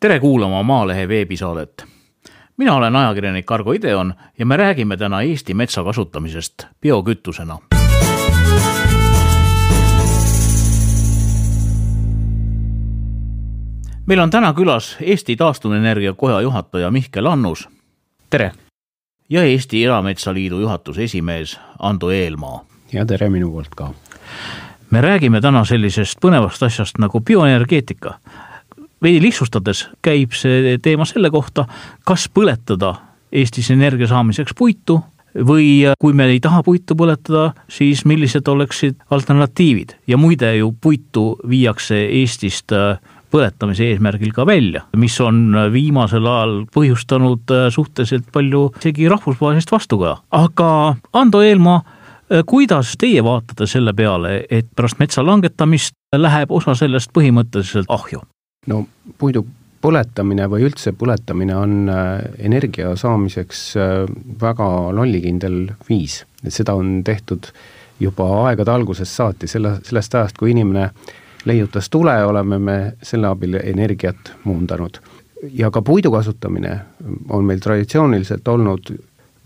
tere kuulama Maalehe veebisaadet. mina olen ajakirjanik Argo Ideon ja me räägime täna Eesti metsa kasutamisest biokütusena. meil on täna külas Eesti Taastuvenergia Koja juhataja Mihkel Annus. tere! ja Eesti Erametsaliidu juhatuse esimees Ando Eelmaa. ja tere minu poolt ka. me räägime täna sellisest põnevast asjast nagu bioenergeetika veidi lihtsustades käib see teema selle kohta, kas põletada Eestis energia saamiseks puitu või kui me ei taha puitu põletada, siis millised oleksid alternatiivid ja muide ju puitu viiakse Eestist äh, põletamise eesmärgil ka välja, mis on viimasel ajal põhjustanud äh, suhteliselt palju isegi rahvusvahelist vastukaja. aga Ando Eelmaa, äh, kuidas teie vaatate selle peale, et pärast metsa langetamist läheb osa sellest põhimõtteliselt ahju? No puidu põletamine või üldse põletamine on äh, energia saamiseks äh, väga lollikindel viis, et seda on tehtud juba aegade algusest saati, selle, sellest ajast, kui inimene leiutas tule, oleme me selle abil energiat muundanud. ja ka puidu kasutamine on meil traditsiooniliselt olnud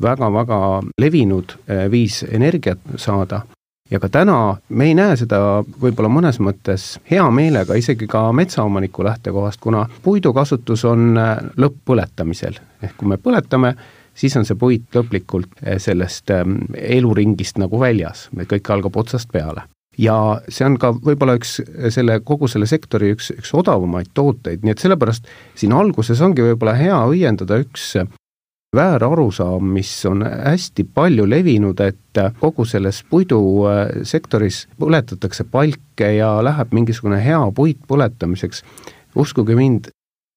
väga-väga levinud äh, viis energiat saada ja ka täna me ei näe seda võib-olla mõnes mõttes hea meelega isegi ka metsaomaniku lähtekohast, kuna puidu kasutus on äh, lõpp-põletamisel. ehk kui me põletame, siis on see puit lõplikult äh, sellest ähm, eluringist nagu väljas, kõik algab otsast peale. Ja see on ka võib-olla üks selle, kogu selle sektori üks, üks odavamaid tooteid, nii et sellepärast siin alguses ongi võib-olla hea õiendada üks väärarusaam, mis on hästi palju levinud, et kogu selles puidusektoris põletatakse palke ja läheb mingisugune hea puit põletamiseks. uskuge mind,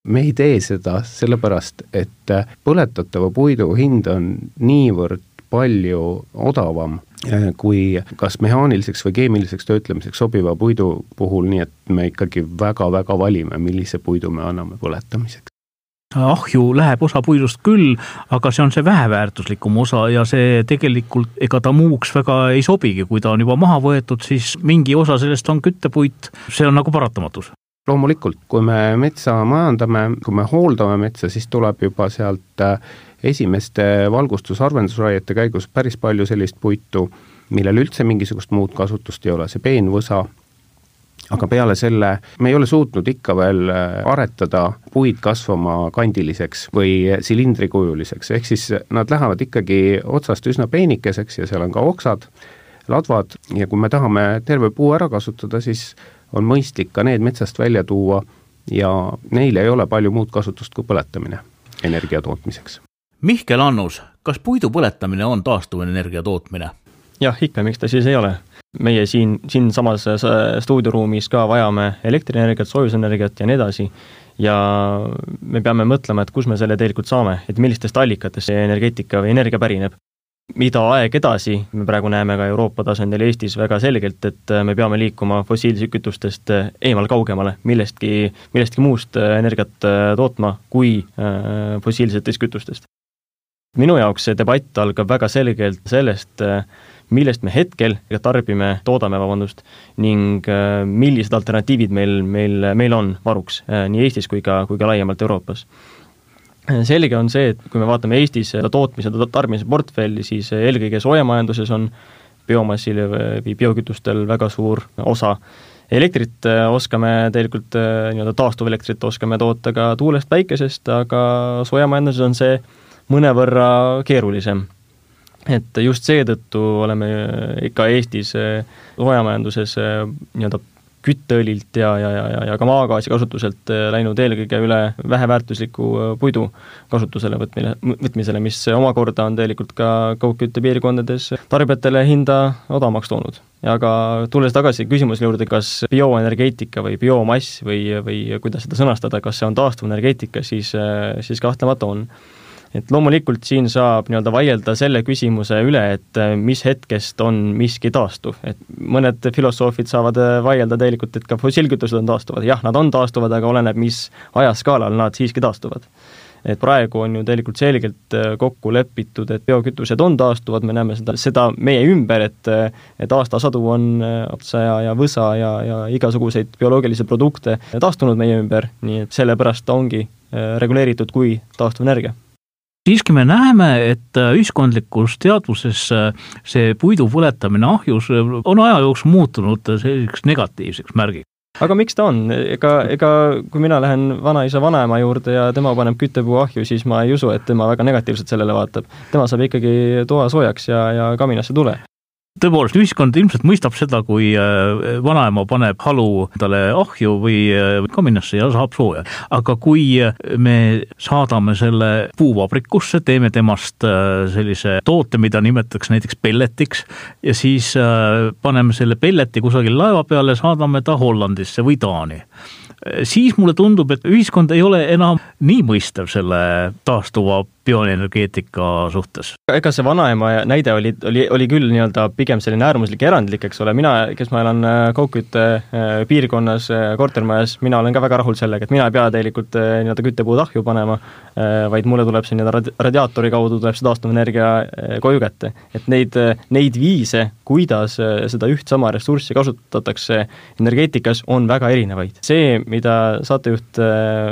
me ei tee seda sellepärast, et põletatava puidu hind on niivõrd palju odavam kui kas mehaaniliseks või keemiliseks töötlemiseks sobiva puidu puhul, nii et me ikkagi väga-väga valime, millise puidu me anname põletamiseks ahju läheb osa puidust küll, aga see on see väheväärtuslikum osa ja see tegelikult, ega ta muuks väga ei sobigi, kui ta on juba maha võetud, siis mingi osa sellest on küttepuit, see on nagu paratamatus. Loomulikult, kui me metsa majandame, kui me hooldame metsa, siis tuleb juba sealt äh, esimeste valgustus-harvendusraiete käigus päris palju sellist puitu, millel üldse mingisugust muud kasutust ei ole, see peenvõsa aga peale selle me ei ole suutnud ikka veel äh, aretada puid kasvama kandiliseks või silindrikujuliseks, ehk siis nad lähevad ikkagi otsast üsna peenikeseks ja seal on ka oksad, ladvad ja kui me tahame terve puu ära kasutada, siis on mõistlik ka need metsast välja tuua ja neil ei ole palju muud kasutust kui põletamine energia tootmiseks. Mihkel Annus, kas puidu põletamine on taastuvenergia tootmine? jah, ikka, miks ta siis ei ole meie siin, siinsamas äh, stuudioruumis ka vajame elektrienergiat, soojusenergiat ja nii edasi, ja me peame mõtlema, et kus me selle tegelikult saame, et millistest allikatest see energeetika või energia pärineb. mida aeg edasi, me praegu näeme ka Euroopa tasandil Eestis väga selgelt, et äh, me peame liikuma fossiilsetest kütustest äh, eemal kaugemale, millestki, millestki muust energiat tootma kui fossiilsetest kütustest. minu jaoks see debatt algab väga selgelt sellest, millest me hetkel tarbime, toodame, vabandust, ning äh, millised alternatiivid meil, meil, meil on varuks äh, nii Eestis kui ka, kui ka laiemalt Euroopas selge on see, et kui me vaatame Eestis seda tootmise, tarbimise portfelli, siis eelkõige soojamajanduses on biomassil või biokütustel väga suur osa. elektrit äh, oskame tegelikult, nii-öelda taastuvelektrit oskame toota ka tuulest, päikesest, aga soojamajanduses on see mõnevõrra keerulisem et just seetõttu oleme ikka Eestis eh, soojamajanduses eh, nii-öelda kütteõlilt ja, ja, ja, ja ka maagaasi kasutuselt läinud eelkõige üle väheväärtusliku puidu kasutusele võtmine, võtmisele, mis omakorda on tegelikult ka kaugküttepiirkondades tarbijatele hinda odavamaks toonud. aga tulles tagasi küsimuse juurde, kas bioenergeetika või biomass või, või kuidas seda sõnastada, kas see on taastuvenergeetika, siis, siis kahtlemata on et loomulikult siin saab nii-öelda vaielda selle küsimuse üle, et äh, mis hetkest on miski taastuv, et mõned filosoofid saavad äh, vaielda tegelikult, et ka fossiilkütused on taastuvad, jah, nad on taastuvad, aga oleneb, mis ajaskaalal nad siiski taastuvad. et praegu on ju tegelikult selgelt kokku lepitud, et biokütused on taastuvad, me näeme seda, seda meie ümber, et et aastasadu on otsa ja, ja võsa ja, ja igasuguseid bioloogilisi produkte taastunud meie ümber, nii et sellepärast ta ongi reguleeritud kui taastuvenergia siiski me näeme, et äh, ühiskondlikus teadvuses äh, see puidu põletamine ahjus äh, on aja jooksul muutunud selliseks negatiivseks märgiks. Aga miks ta on, ega, ega kui mina lähen vanaisa vanaema juurde ja tema paneb küttepuu ahju, siis ma ei usu, et tema väga negatiivselt sellele vaatab. tema saab ikkagi toa soojaks ja, ja kaminasse tule tõepoolest, ühiskond ilmselt mõistab seda, kui äh, vanaema paneb halu endale ahju või äh, kaminasse ja saab sooja. aga kui äh, me saadame selle puuvabrikusse, teeme temast sellise toote, mida nimetatakse näiteks pelletiks ja siis paneme selle pelleti kusagil laeva peale, saadame ta Hollandisse või Taani siis mulle tundub, et ühiskond ei ole enam nii mõistev selle taastuva bioenergeetika suhtes. ega see vanaema näide oli, oli, oli küll nii-öelda pigem selline äärmuslik ja erandlik, eks ole, mina, kes ma elan äh, kaugkütte äh, piirkonnas äh, kortermajas, mina olen ka väga rahul sellega, et mina ei pea tegelikult nii-öelda küttepuud ahju panema, vaid mulle tuleb see nii-öelda radi-, radiaatori kaudu tuleb see taastuvenergia koju kätte. et neid, neid viise, kuidas seda üht sama ressurssi kasutatakse energeetikas, on väga erinevaid. see, mida saatejuht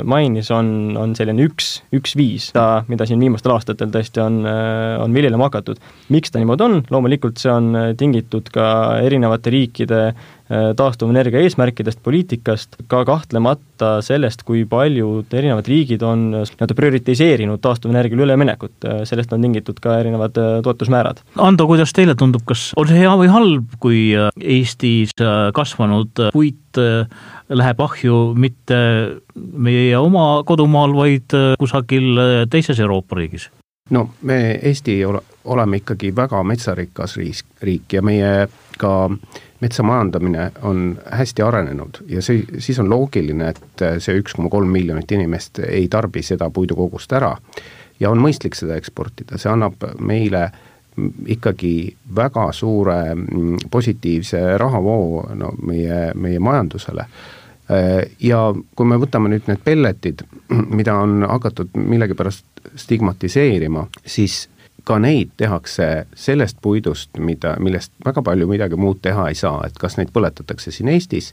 mainis, on, on selline üks, üks viis, mida siin viimastel aastatel tõesti on, äh, on viljelema hakatud. miks ta niimoodi on, loomulikult see on äh, tingitud ka erinevate riikide äh, taastuvenergia eesmärkidest, poliitikast, ka kahtlemata sellest, kui paljud erinevad riigid on nii-öelda prioritiseerinud taastuvenergiale üleminekut, sellest on tingitud ka erinevad toetusmäärad. Ando, kuidas teile tundub, kas on see hea või halb, kui Eestis kasvanud puit läheb ahju mitte meie oma kodumaal, vaid kusagil teises Euroopa riigis? no me, Eesti ole, oleme ikkagi väga metsarikas riik, riik ja meie ka metsa majandamine on hästi arenenud ja see, siis on loogiline, et see üks koma kolm miljonit inimest ei tarbi seda puidukogust ära. ja on mõistlik seda eksportida, see annab meile ikkagi väga suure mm, positiivse rahavoo no meie, meie majandusele Äh, ja kui me võtame nüüd need pelletid, mida on hakatud millegipärast stigmatiseerima, siis ka neid tehakse sellest puidust, mida, millest väga palju midagi muud teha ei saa, et kas neid põletatakse siin Eestis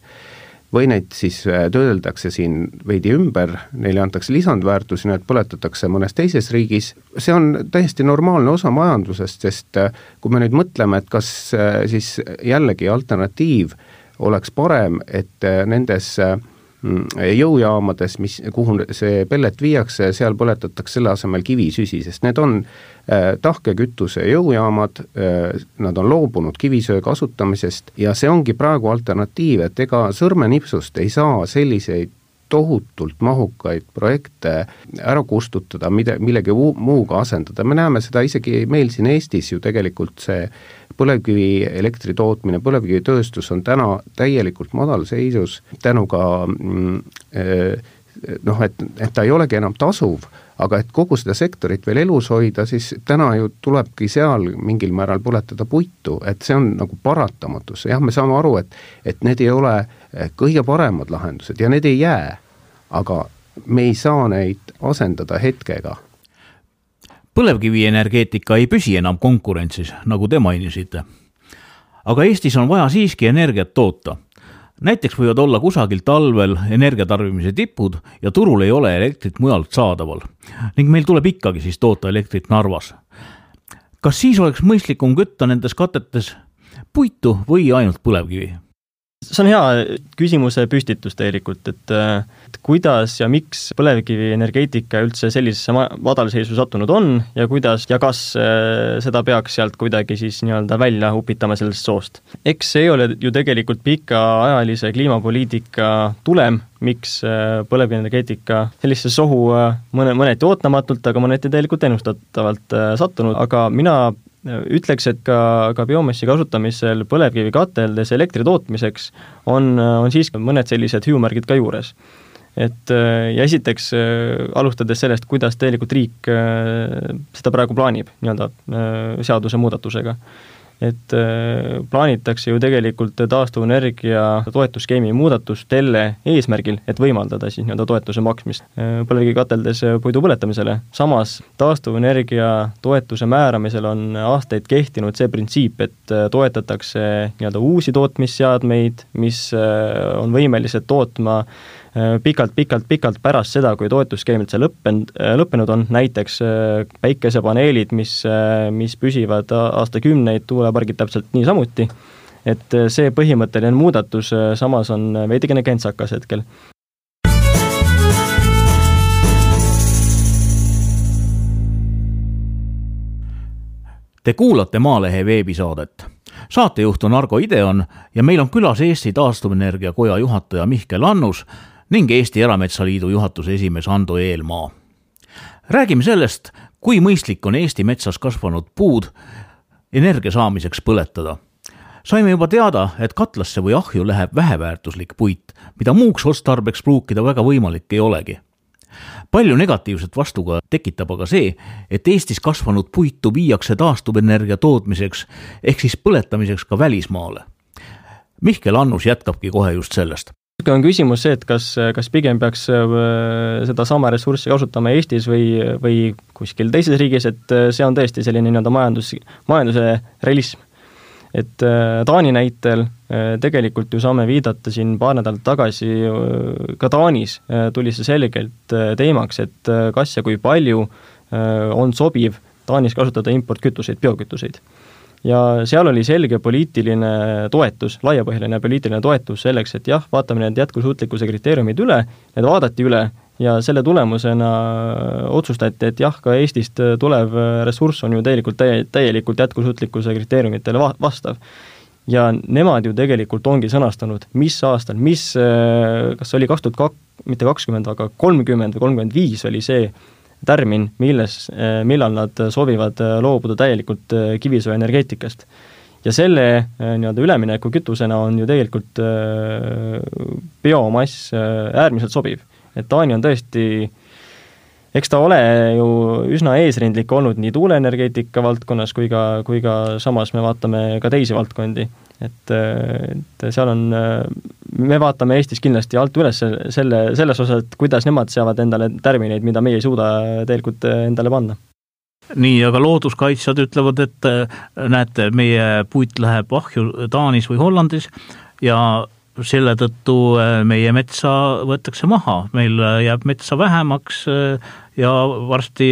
või neid siis äh, töödeldakse siin veidi ümber, neile antakse lisandväärtusi, need põletatakse mõnes teises riigis, see on täiesti normaalne osa majandusest, sest äh, kui me nüüd mõtleme, et kas siis jällegi alternatiiv äh, oleks parem, et äh, nendes äh, jõujaamades, mis, kuhu see pellet viiakse, seal põletatakse selle asemel kivisüsi, sest need on äh, tahkekütuse jõujaamad äh,, nad on loobunud kivisöe kasutamisest ja see ongi praegu alternatiiv, et ega sõrmenipsust ei saa selliseid tohutult mahukaid projekte ära kustutada, mida, millegi muuga asendada, me näeme seda isegi meil siin Eestis ju tegelikult see põlevkivielektri tootmine, põlevkivitööstus on täna täielikult madalseisus tänu ka mm, eh, noh, et, et ta ei olegi enam tasuv, aga et kogu seda sektorit veel elus hoida, siis täna ju tulebki seal mingil määral põletada puitu, et see on nagu paratamatus, jah, me saame aru, et et need ei ole eh, kõige paremad lahendused ja need ei jää, aga me ei saa neid asendada hetkega põlevkivienergeetika ei püsi enam konkurentsis, nagu te mainisite. aga Eestis on vaja siiski energiat toota. näiteks võivad olla kusagil talvel energiatarbimise tipud ja turul ei ole elektrit mujalt saadaval ning meil tuleb ikkagi siis toota elektrit Narvas. kas siis oleks mõistlikum kütta nendes katetes puitu või ainult põlevkivi? See on hea küsimuse püstitus tegelikult, et kuidas ja miks põlevkivienergeetika üldse sellisesse madalseisu sattunud on ja kuidas ja kas äh, seda peaks sealt kuidagi siis nii-öelda välja upitama sellest soost. eks see ei ole ju tegelikult pikaajalise kliimapoliitika tulem, miks äh, põlevkivienergeetika sellisesse sohu äh, mõne, mõneti ootamatult, aga mõneti tegelikult ennustatavalt sattunud, aga mina ütleks, et ka, ka biomassi kasutamisel põlevkivikateldes elektri tootmiseks on, on siiski mõned sellised hüüumärgid ka juures. et ja esiteks alustades sellest, kuidas tegelikult riik seda praegu plaanib nii-öelda seadusemuudatusega et äh, plaanitakse ju tegelikult taastuvenergia toetusskeemi muudatust selle eesmärgil, et võimaldada siis nii-öelda toetuse maksmist äh, põlevkivikateldes puidu põletamisele. samas taastuvenergia toetuse määramisel on aastaid kehtinud see printsiip, et äh, toetatakse nii-öelda uusi tootmisseadmeid, mis on võimelised tootma pikalt-pikalt-pikalt pärast seda, kui toetusskeem üldse lõppenud, lõppenud on, näiteks päikesepaneelid, mis, mis püsivad aastakümneid tuule tuulepargid täpselt niisamuti, et äh, see põhimõtteline muudatus äh, samas on veidikene kentsakas hetkel. Te kuulate Maalehe veebisaadet. saatejuht on Argo Ideon ja meil on külas Eesti Taastuvenergia Koja juhataja Mihkel Annus ning Eesti Erametsaliidu juhatuse esimees Ando Eelmaa. räägime sellest, kui mõistlik on Eesti metsas kasvanud puud energia saamiseks põletada. saime juba teada, et katlasse või ahju läheb väheväärtuslik puit, mida muuks otstarbeks pruukida väga võimalik ei olegi palju negatiivset vastuga tekitab aga see, et Eestis kasvanud puitu viiakse taastuvenergia tootmiseks ehk siis põletamiseks ka välismaale. Mihkel Annus jätkabki kohe just sellest on küsimus see, et kas, kas pigem peaks äh, sedasama ressurssi kasutama Eestis või, või kuskil teises riigis, et äh, see on tõesti selline nii-öelda majandus, majanduse realism. et äh, Taani näitel tegelikult ju saame viidata siin paar nädalat tagasi, ka Taanis tuli see selgelt teemaks, et kas ja kui palju on sobiv Taanis kasutada importkütuseid, biokütuseid ja seal oli selge poliitiline toetus, laiapõhjaline poliitiline toetus selleks, et jah, vaatame need jätkusuutlikkuse kriteeriumid üle, need vaadati üle ja selle tulemusena otsustati, et jah, ka Eestist tulev ressurss on ju tegelikult täie, täielikult jätkusuutlikkuse kriteeriumitele va-, vastav. ja nemad ju tegelikult ongi sõnastanud, mis aastal, mis, kas oli kaks tuhat kak-, mitte kakskümmend, aga kolmkümmend või kolmkümmend viis oli see, tärmin, milles, eh, millal nad soovivad eh, loobuda täielikult eh, kivisöeenergeetikast. ja selle nii-öelda üleminekukütusena on ju tegelikult biomass äärmiselt sobiv. et Taani on tõesti eks ta ole ju üsna eesrindlik olnud nii tuuleenergeetika valdkonnas kui ka, kui ka samas me vaatame ka teisi valdkondi. et, et seal on, me vaatame Eestis kindlasti alt üles selle, selles osas, et kuidas nemad seavad endale tärmineid, mida meie ei suuda tegelikult endale panna. Nii, aga looduskaitsjad ütlevad, et näete, meie puit läheb ahju Taanis või Hollandis ja selle tõttu meie metsa võetakse maha, meil jääb metsa vähemaks ja varsti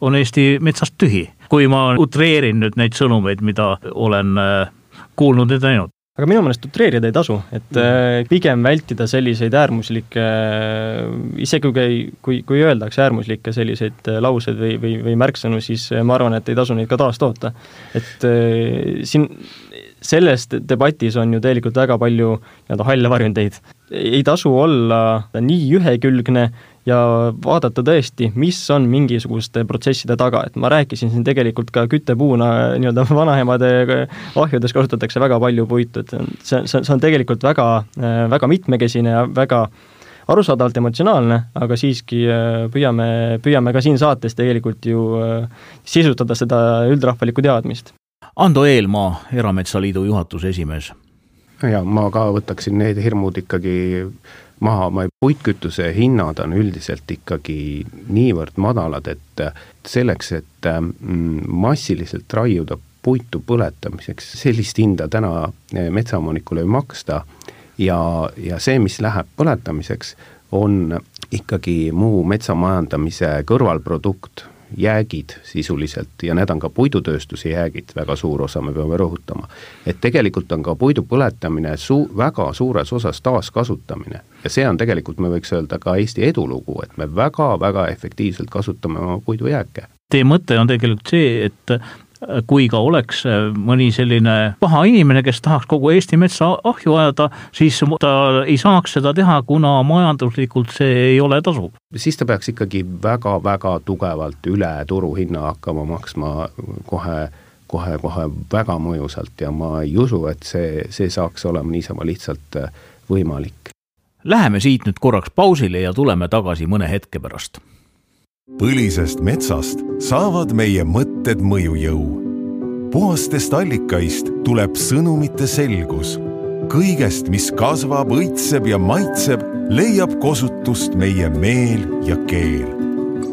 on Eesti metsast tühi. kui ma utreerin nüüd neid sõnumeid, mida olen kuulnud ja näinud aga minu meelest utreerida ei tasu, et mm. pigem vältida selliseid äärmuslikke, isegi kui, kui, kui öeldakse äärmuslikke selliseid äh, lauseid või, või, või märksõnu, siis äh, ma arvan, et ei tasu neid ka taastoota. et siin selles debatis on ju tegelikult väga palju nii-öelda halle varjundeid. ei tasu olla nii ühekülgne ja vaadata tõesti, mis on mingisuguste protsesside taga, et ma rääkisin siin tegelikult ka küttepuuna nii-öelda vanaemade ahjudes kasutatakse väga palju puitu, et see, see, see on tegelikult väga, väga mitmekesine ja väga arusaadavalt emotsionaalne, aga siiski äh, püüame, püüame ka siin saates tegelikult ju äh, sisustada seda üldrahvalikku teadmist. Ando Eelmaa, Erametsaliidu juhatuse esimees. jaa, ma ka võtaksin need hirmud ikkagi maha, ma, puitkütuse hinnad on üldiselt ikkagi niivõrd madalad, et selleks, et mm, massiliselt raiuda puitu põletamiseks, sellist hinda täna eh, metsaomanikule ei maksta. Ja, ja see, mis läheb põletamiseks, on ikkagi muu metsamajandamise kõrvalprodukt jäägid sisuliselt ja need on ka puidutööstuse jäägid, väga suur osa, me peame rõhutama. et tegelikult on ka puidu põletamine su-, väga suures osas taaskasutamine ja see on tegelikult, me võiks öelda, ka Eesti edulugu, et me väga-väga efektiivselt kasutame oma puidujääke. Teie mõte on tegelikult see, et kui ka oleks mõni selline paha inimene, kes tahaks kogu Eesti metsa ahju ajada, siis ta ei saaks seda teha, kuna majanduslikult see ei ole tasuv. siis ta peaks ikkagi väga-väga tugevalt üle turuhinna hakkama maksma kohe kohe-kohe väga mõjusalt ja ma ei usu, et see, see saaks olema niisama lihtsalt võimalik. Läheme siit nüüd korraks pausile ja tuleme tagasi mõne hetke pärast põlisest metsast saavad meie mõtted mõjujõu. puhastest allikaist tuleb sõnumite selgus. kõigest, mis kasvab, õitseb ja maitseb, leiab kosutust meie meel ja keel.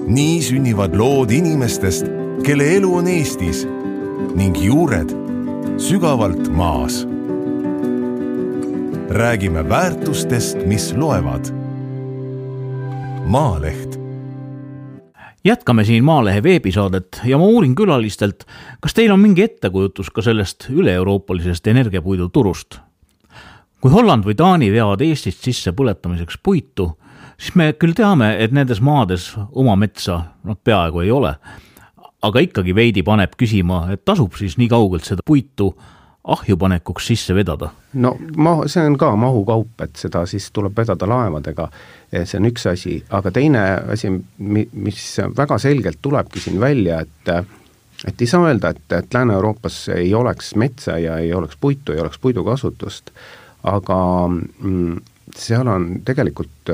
nii sünnivad lood inimestest, kelle elu on Eestis ning juured sügavalt maas. räägime väärtustest, mis loevad. Maaleht jätkame siin Maalehe veebisaadet ja ma uurin külalistelt, kas teil on mingi ettekujutus ka sellest üle-euroopalisest energiapuidu turust? kui Holland või Taani veavad Eestist sisse põletamiseks puitu, siis me küll teame, et nendes maades oma metsa noh, peaaegu ei ole. aga ikkagi veidi paneb küsima, et tasub siis nii kaugelt seda puitu ahjupanekuks sisse vedada? no ma, see on ka mahukaup, et seda siis tuleb vedada laevadega, see on üks asi, aga teine asi, mis väga selgelt tulebki siin välja, et et ei saa öelda, et, et Lääne-Euroopas ei oleks metsa ja ei oleks puitu, ei oleks puidukasutust, aga mm, seal on tegelikult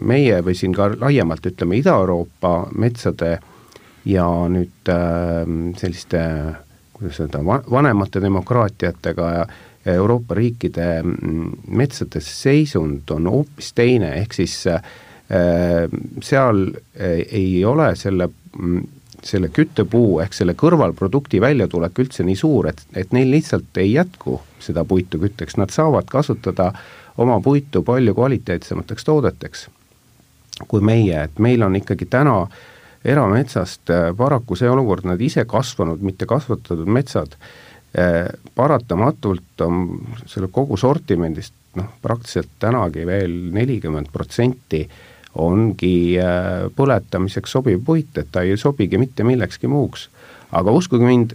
meie või siin ka laiemalt ütleme, Ida-Euroopa metsade ja nüüd selliste kuidas öelda, vanemate demokraatiatega ja Euroopa riikide mm, metsade seisund on hoopis teine, ehk siis äh, seal äh, ei ole selle, mm, selle küttepuu ehk selle kõrvalprodukti väljatulek üldse nii suur, et, et neil lihtsalt ei jätku seda puitu kütteks, nad saavad kasutada oma puitu palju kvaliteetsemateks toodeteks. Kui meie, et meil on ikkagi täna äh, erametsast äh, paraku see olukord, nad ise kasvanud, mitte kasvatatud metsad, äh, paratamatult on selle kogu sortimendist noh, praktiliselt tänagi veel nelikümmend protsenti ongi äh, põletamiseks sobiv puit, et ta ei sobigi mitte millekski muuks. aga uskuge mind,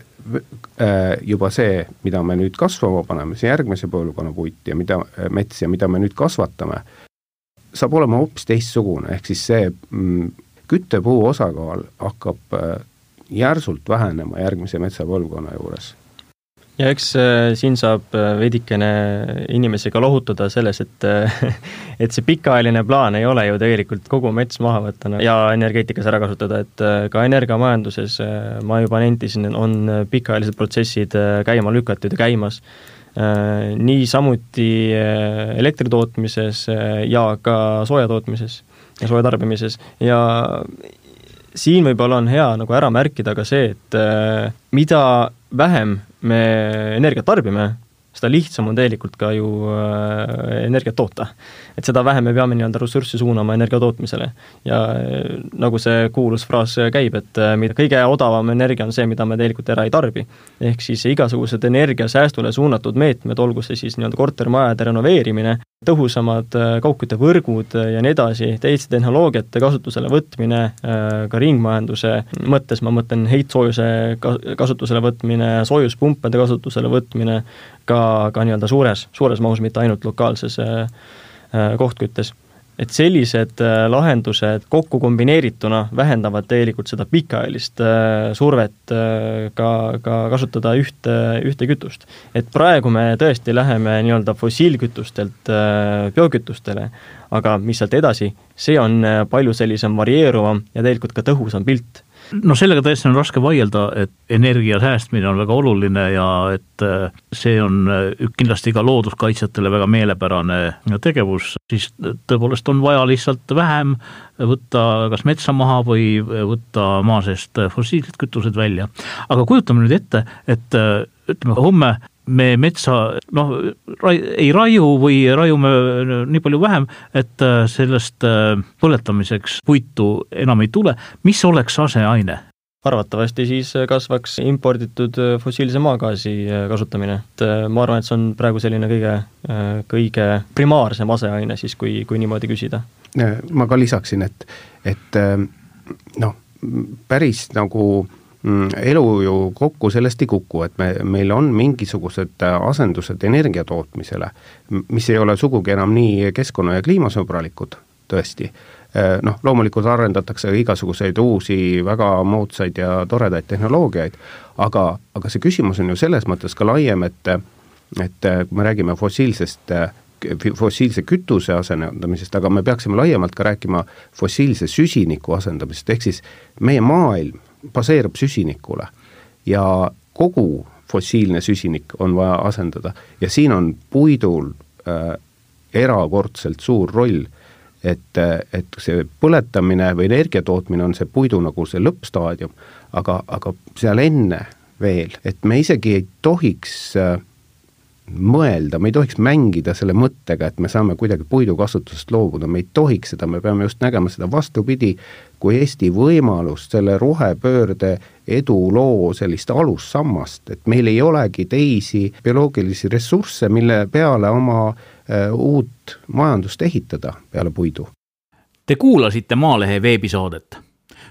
juba see, mida me nüüd kasvama paneme, see järgmise põlvkonna puit ja mida, mets ja mida me nüüd kasvatame, saab olema hoopis teistsugune, ehk siis see mm, küttepuu osakaal hakkab äh, järsult vähenema järgmise metsapõlvkonna juures ja eks äh, siin saab äh, veidikene inimesi ka lohutada selles, et et see pikaajaline plaan ei ole ju tegelikult kogu mets maha võtta ja energeetikas ära kasutada, et ka energiamajanduses ma juba nentisin, on pikaajalised protsessid käima lükatud ja käimas. niisamuti elektri tootmises ja ka sooja tootmises sooja tarbimises ja siin võib-olla on hea nagu ära märkida ka see, et äh, mida vähem me energiat tarbime, seda lihtsam on tegelikult ka ju äh, energiat toota. et seda vähem me peame nii-öelda ressurssi suunama energia tootmisele. ja äh, nagu see kuulus fraas käib, et mida kõige odavam energia on see, mida me tegelikult ära ei tarbi. ehk siis igasugused energiasäästule suunatud meetmed, olgu see siis nii-öelda kortermajade renoveerimine, tõhusamad äh, kaugküttevõrgud ja nii edasi, teiste tehnoloogiate kasutusele võtmine, äh, ka ringmajanduse mõttes, ma mõtlen heitsoojuse kasutusele võtmine, soojuspumpade kasutusele võtmine, ka, ka nii-öelda suures, suures mahus, mitte ainult lokaalses äh, kohtküttes et sellised äh, lahendused kokku kombineerituna vähendavad tegelikult seda pikaajalist äh, survet äh, ka, ka kasutada ühte, ühte kütust. et praegu me tõesti läheme nii-öelda fossiilkütustelt biokütustele, aga mis sealt edasi, see on palju sellisem varieeruvam ja tegelikult ka tõhusam pilt no sellega tõesti on raske vaielda, et energia säästmine on väga oluline ja et äh, see on äh, kindlasti ka looduskaitsjatele väga meelepärane tegevus, siis tõepoolest on vaja lihtsalt vähem võtta kas metsa maha või võtta maa seest fossiilsed kütused välja. aga kujutame nüüd ette, et äh, ütleme, homme me metsa noh, ei raiu või raiume nii palju vähem, et äh, sellest äh, põletamiseks puitu enam ei tule, mis oleks aseaine? arvatavasti siis kasvaks imporditud äh, fossiilse maagaasi kasutamine, et ma arvan, et see on praegu selline kõige, kõige primaarsem aseaine siis, kui, kui niimoodi küsida. ma ka lisaksin, et, et noh, päris nagu äh, elu ju kokku sellest ei kuku, et me, meil on mingisugused äh, asendused energia tootmisele, mis ei ole sugugi enam nii keskkonna- ja kliimasõbralikud, tõesti. Äh, noh, loomulikult arendatakse igasuguseid uusi väga moodsaid ja toredaid tehnoloogiaid, aga, aga see küsimus on ju selles mõttes ka laiem, et et äh, kui me räägime fossiilsest fossiilse kütuse asendamisest, aga me peaksime laiemalt ka rääkima fossiilse süsiniku asendamisest, ehk siis meie maailm baseerub süsinikule. ja, kogu fossiilne süsinik on vaja asendada ja siin on puidul äh, erakordselt suur roll, et, et see põletamine või energia tootmine on see puidu nagu see lõppstaadium, aga, aga seal enne veel, et me isegi ei tohiks äh, mõelda, me ei tohiks mängida selle mõttega, et me saame kuidagi puidu kasutusest loobuda, me ei tohiks seda, me peame just nägema seda vastupidi, kui Eesti võimalust selle rohepöörde eduloo sellist alussammast, et meil ei olegi teisi bioloogilisi ressursse, mille peale oma äh, uut majandust ehitada peale puidu. Te kuulasite Maalehe veebisaadet.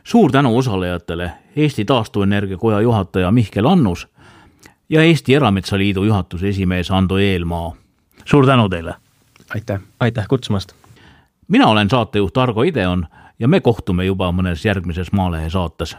suur tänu osalejatele, Eesti Taastuvenergia Koja juhataja Mihkel Annus ja Eesti Erametsaliidu juhatuse esimees Ando Eelmaa. suur tänu teile! aitäh! aitäh kutsumast! mina olen saatejuht Argo Ideon ja me kohtume juba mõnes järgmises Maalehe saates